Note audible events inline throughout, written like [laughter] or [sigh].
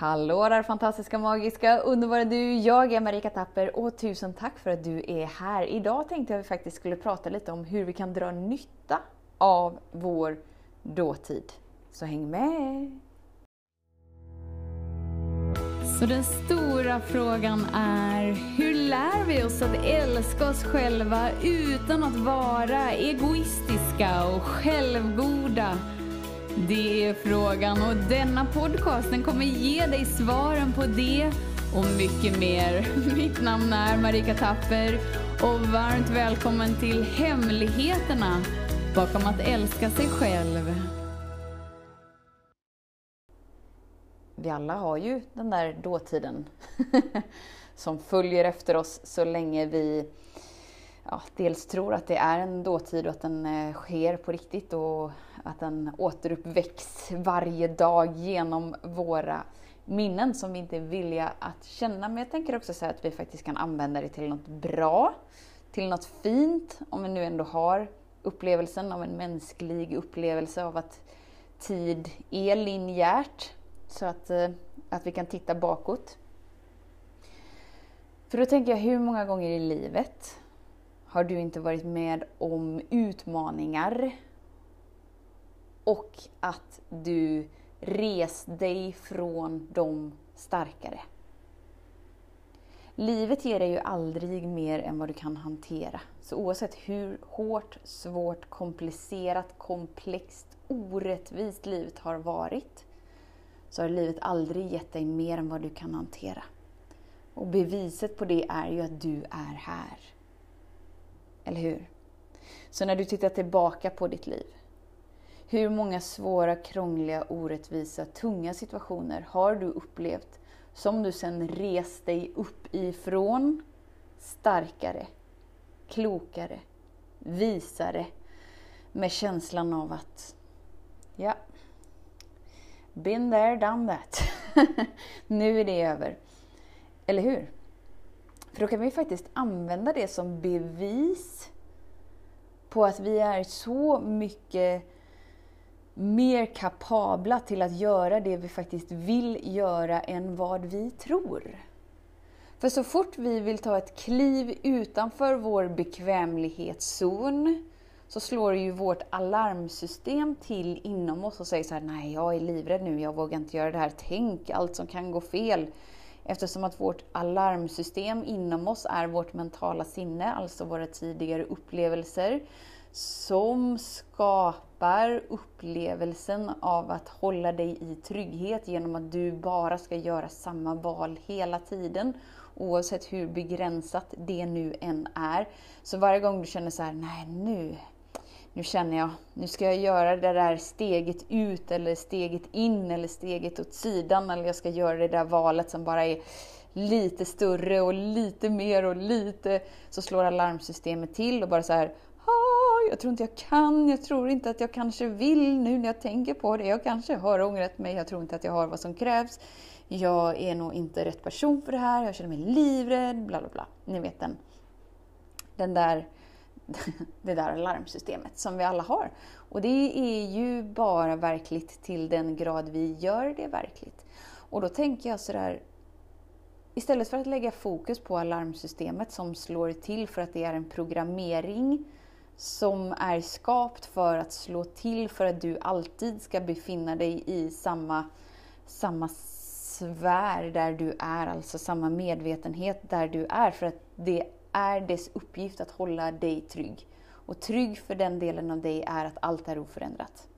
Hallå där fantastiska, magiska, underbara du! Jag är Marika Tapper och tusen tack för att du är här. Idag tänkte jag att vi faktiskt skulle prata lite om hur vi kan dra nytta av vår dåtid. Så häng med! Så den stora frågan är, hur lär vi oss att älska oss själva utan att vara egoistiska och självgoda? Det är frågan och denna podcast den kommer ge dig svaren på det och mycket mer. [laughs] Mitt namn är Marika Tapper och varmt välkommen till Hemligheterna bakom att älska sig själv. Vi alla har ju den där dåtiden [laughs] som följer efter oss så länge vi ja, dels tror att det är en dåtid och att den eh, sker på riktigt och att den återuppväcks varje dag genom våra minnen som vi inte är villiga att känna. Men jag tänker också säga att vi faktiskt kan använda det till något bra, till något fint, om vi nu ändå har upplevelsen av en mänsklig upplevelse av att tid är linjärt. Så att, eh, att vi kan titta bakåt. För då tänker jag, hur många gånger i livet har du inte varit med om utmaningar och att du res dig från de starkare. Livet ger dig ju aldrig mer än vad du kan hantera. Så oavsett hur hårt, svårt, komplicerat, komplext, orättvist livet har varit, så har livet aldrig gett dig mer än vad du kan hantera. Och beviset på det är ju att du är här. Eller hur? Så när du tittar tillbaka på ditt liv, hur många svåra, krångliga, orättvisa, tunga situationer har du upplevt som du sen rest dig upp ifrån starkare, klokare, visare med känslan av att ja, been there, done that. [laughs] nu är det över. Eller hur? För då kan vi faktiskt använda det som bevis på att vi är så mycket mer kapabla till att göra det vi faktiskt vill göra än vad vi tror. För så fort vi vill ta ett kliv utanför vår bekvämlighetszon så slår ju vårt alarmsystem till inom oss och säger så här, nej jag är livrädd nu, jag vågar inte göra det här, tänk allt som kan gå fel. Eftersom att vårt alarmsystem inom oss är vårt mentala sinne, alltså våra tidigare upplevelser, som skapar upplevelsen av att hålla dig i trygghet genom att du bara ska göra samma val hela tiden. Oavsett hur begränsat det nu än är. Så varje gång du känner så här, nej nu, nu känner jag, nu ska jag göra det där steget ut eller steget in eller steget åt sidan eller jag ska göra det där valet som bara är lite större och lite mer och lite, så slår alarmsystemet till och bara så här, jag tror inte jag kan, jag tror inte att jag kanske vill nu när jag tänker på det. Jag kanske har ångrat mig, jag tror inte att jag har vad som krävs. Jag är nog inte rätt person för det här, jag känner mig livrädd, bla bla bla. Ni vet den, den där, [laughs] det där alarmsystemet som vi alla har. Och det är ju bara verkligt till den grad vi gör det verkligt. Och då tänker jag sådär, istället för att lägga fokus på alarmsystemet som slår till för att det är en programmering som är skapt för att slå till för att du alltid ska befinna dig i samma, samma sfär där du är, alltså samma medvetenhet där du är. För att det är dess uppgift att hålla dig trygg. Och trygg för den delen av dig är att allt är oförändrat.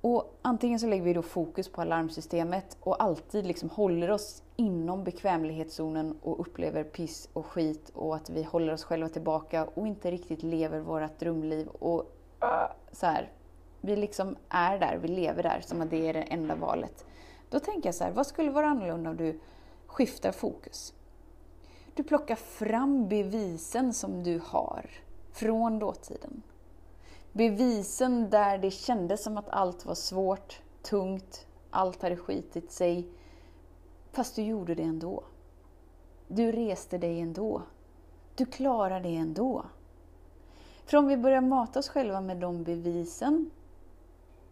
Och antingen så lägger vi då fokus på alarmsystemet och alltid liksom håller oss inom bekvämlighetszonen och upplever piss och skit och att vi håller oss själva tillbaka och inte riktigt lever vårt drömliv. Och äh, så här, vi liksom är där, vi lever där som att det är det enda valet. Då tänker jag så här, vad skulle vara annorlunda om du skiftar fokus? Du plockar fram bevisen som du har från dåtiden bevisen där det kändes som att allt var svårt, tungt, allt hade skitit sig. Fast du gjorde det ändå. Du reste dig ändå. Du klarade det ändå. För om vi börjar mata oss själva med de bevisen,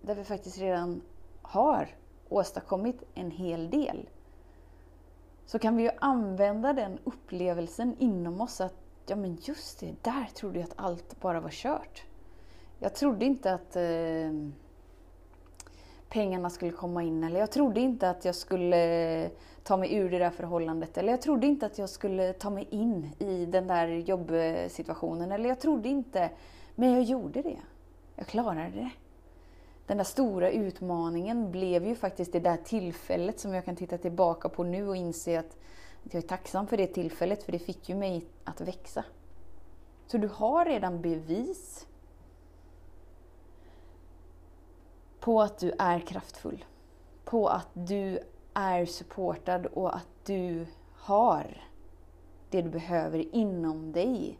där vi faktiskt redan har åstadkommit en hel del. Så kan vi ju använda den upplevelsen inom oss att, ja men just det, där trodde jag att allt bara var kört. Jag trodde inte att eh, pengarna skulle komma in eller jag trodde inte att jag skulle ta mig ur det där förhållandet eller jag trodde inte att jag skulle ta mig in i den där jobbsituationen eller jag trodde inte, men jag gjorde det. Jag klarade det. Den där stora utmaningen blev ju faktiskt det där tillfället som jag kan titta tillbaka på nu och inse att jag är tacksam för det tillfället för det fick ju mig att växa. Så du har redan bevis på att du är kraftfull. På att du är supportad och att du har det du behöver inom dig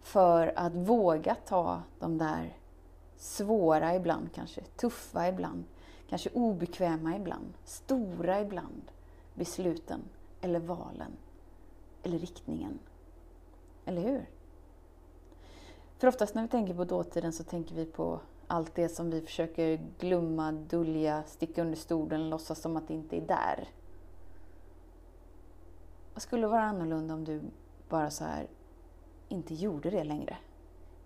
för att våga ta de där svåra ibland kanske, tuffa ibland, kanske obekväma ibland, stora ibland besluten eller valen eller riktningen. Eller hur? För oftast när vi tänker på dåtiden så tänker vi på allt det som vi försöker glömma, dölja, sticka under stolen, låtsas som att det inte är där. Vad skulle vara annorlunda om du bara så här inte gjorde det längre?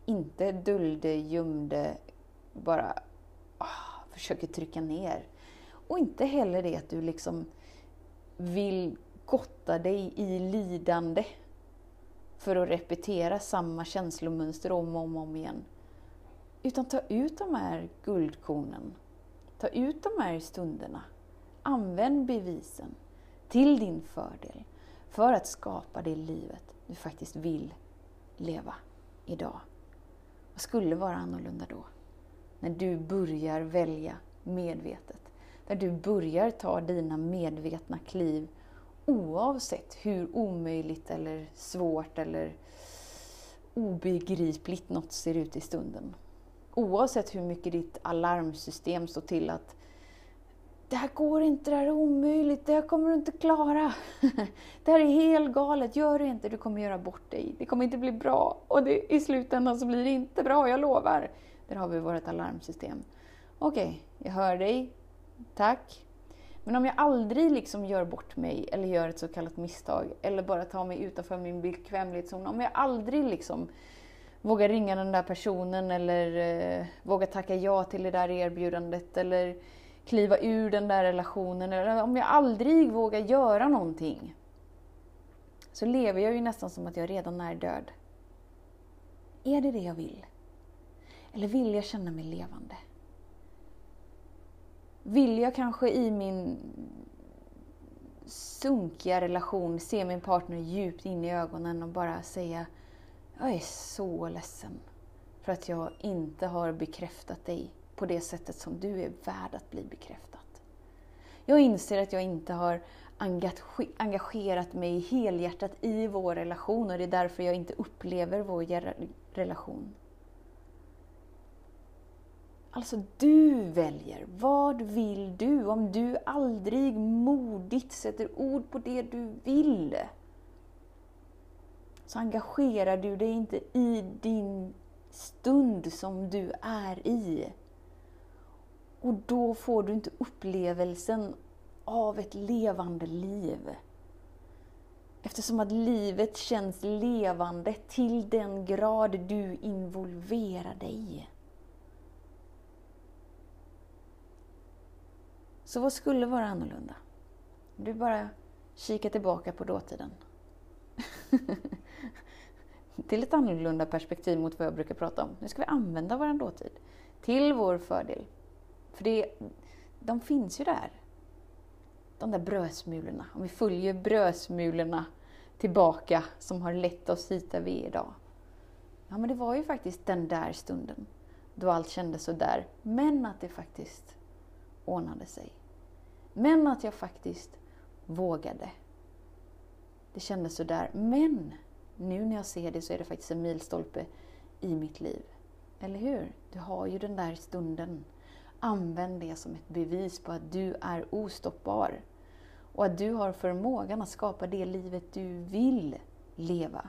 Inte dolde, gömde, bara åh, försöker trycka ner. Och inte heller det att du liksom vill gotta dig i lidande för att repetera samma känslomönster om och om, om igen. Utan ta ut de här guldkornen. Ta ut de här stunderna. Använd bevisen till din fördel för att skapa det livet du faktiskt vill leva idag. Vad skulle vara annorlunda då? När du börjar välja medvetet. När du börjar ta dina medvetna kliv oavsett hur omöjligt eller svårt eller obegripligt något ser ut i stunden oavsett hur mycket ditt alarmsystem står till att det här går inte, det här är omöjligt, det här kommer du inte klara. [laughs] Det här är helt galet, gör det inte, du kommer göra bort dig. Det kommer inte bli bra och det, i slutändan så blir det inte bra, jag lovar. Där har vi vårt alarmsystem. Okej, okay, jag hör dig, tack. Men om jag aldrig liksom gör bort mig eller gör ett så kallat misstag eller bara tar mig utanför min bekvämlighetszon, om jag aldrig liksom våga ringa den där personen eller eh, våga tacka ja till det där erbjudandet eller kliva ur den där relationen. Eller om jag aldrig vågar göra någonting så lever jag ju nästan som att jag redan är död. Är det det jag vill? Eller vill jag känna mig levande? Vill jag kanske i min sunkiga relation se min partner djupt in i ögonen och bara säga jag är så ledsen för att jag inte har bekräftat dig på det sättet som du är värd att bli bekräftad. Jag inser att jag inte har engagerat mig helhjärtat i vår relation och det är därför jag inte upplever vår relation. Alltså, du väljer. Vad vill du? Om du aldrig modigt sätter ord på det du vill, så engagerar du dig inte i din stund som du är i. Och då får du inte upplevelsen av ett levande liv. Eftersom att livet känns levande till den grad du involverar dig. Så vad skulle vara annorlunda? Du bara kikar tillbaka på dåtiden. [laughs] till ett annorlunda perspektiv mot vad jag brukar prata om. Nu ska vi använda vår dåtid till vår fördel. För det, de finns ju där. De där brödsmulorna. Om vi följer brödsmulorna tillbaka som har lett oss hit där vi är idag. Ja, men det var ju faktiskt den där stunden då allt kändes så där. Men att det faktiskt ordnade sig. Men att jag faktiskt vågade. Det kändes så där. Men nu när jag ser det så är det faktiskt en milstolpe i mitt liv. Eller hur? Du har ju den där stunden. Använd det som ett bevis på att du är ostoppbar. Och att du har förmågan att skapa det livet du vill leva.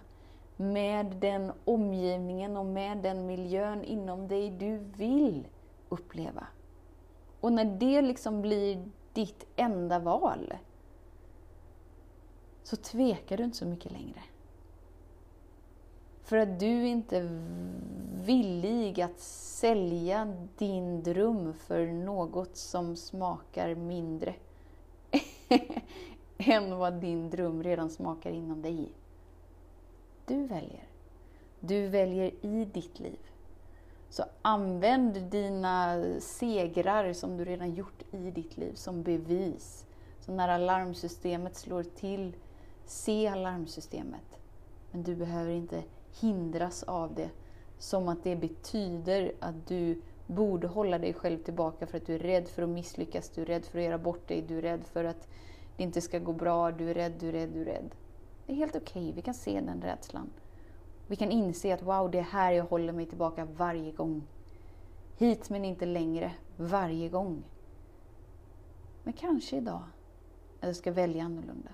Med den omgivningen och med den miljön inom dig du vill uppleva. Och när det liksom blir ditt enda val så tvekar du inte så mycket längre. För att du inte är villig att sälja din dröm för något som smakar mindre [laughs] än vad din dröm redan smakar inom dig. Du väljer. Du väljer i ditt liv. Så använd dina segrar som du redan gjort i ditt liv som bevis. Så när alarmsystemet slår till, se alarmsystemet. Men du behöver inte hindras av det. Som att det betyder att du borde hålla dig själv tillbaka för att du är rädd för att misslyckas, du är rädd för att göra bort dig, du är rädd för att det inte ska gå bra, du är rädd, du är rädd, du är rädd. Det är helt okej, okay. vi kan se den rädslan. Vi kan inse att wow, det är här jag håller mig tillbaka varje gång. Hit men inte längre, varje gång. Men kanske idag, att jag ska välja annorlunda.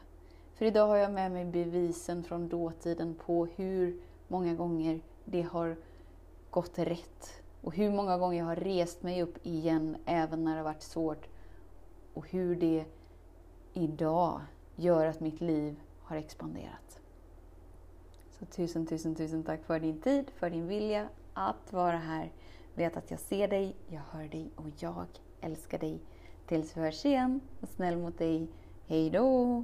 För idag har jag med mig bevisen från dåtiden på hur många gånger det har gått rätt. Och hur många gånger jag har rest mig upp igen även när det har varit svårt. Och hur det idag gör att mitt liv har expanderat. Så tusen, tusen, tusen tack för din tid, för din vilja att vara här. Vet att jag ser dig, jag hör dig och jag älskar dig. Tills vi hörs igen, var snäll mot dig. Hej då!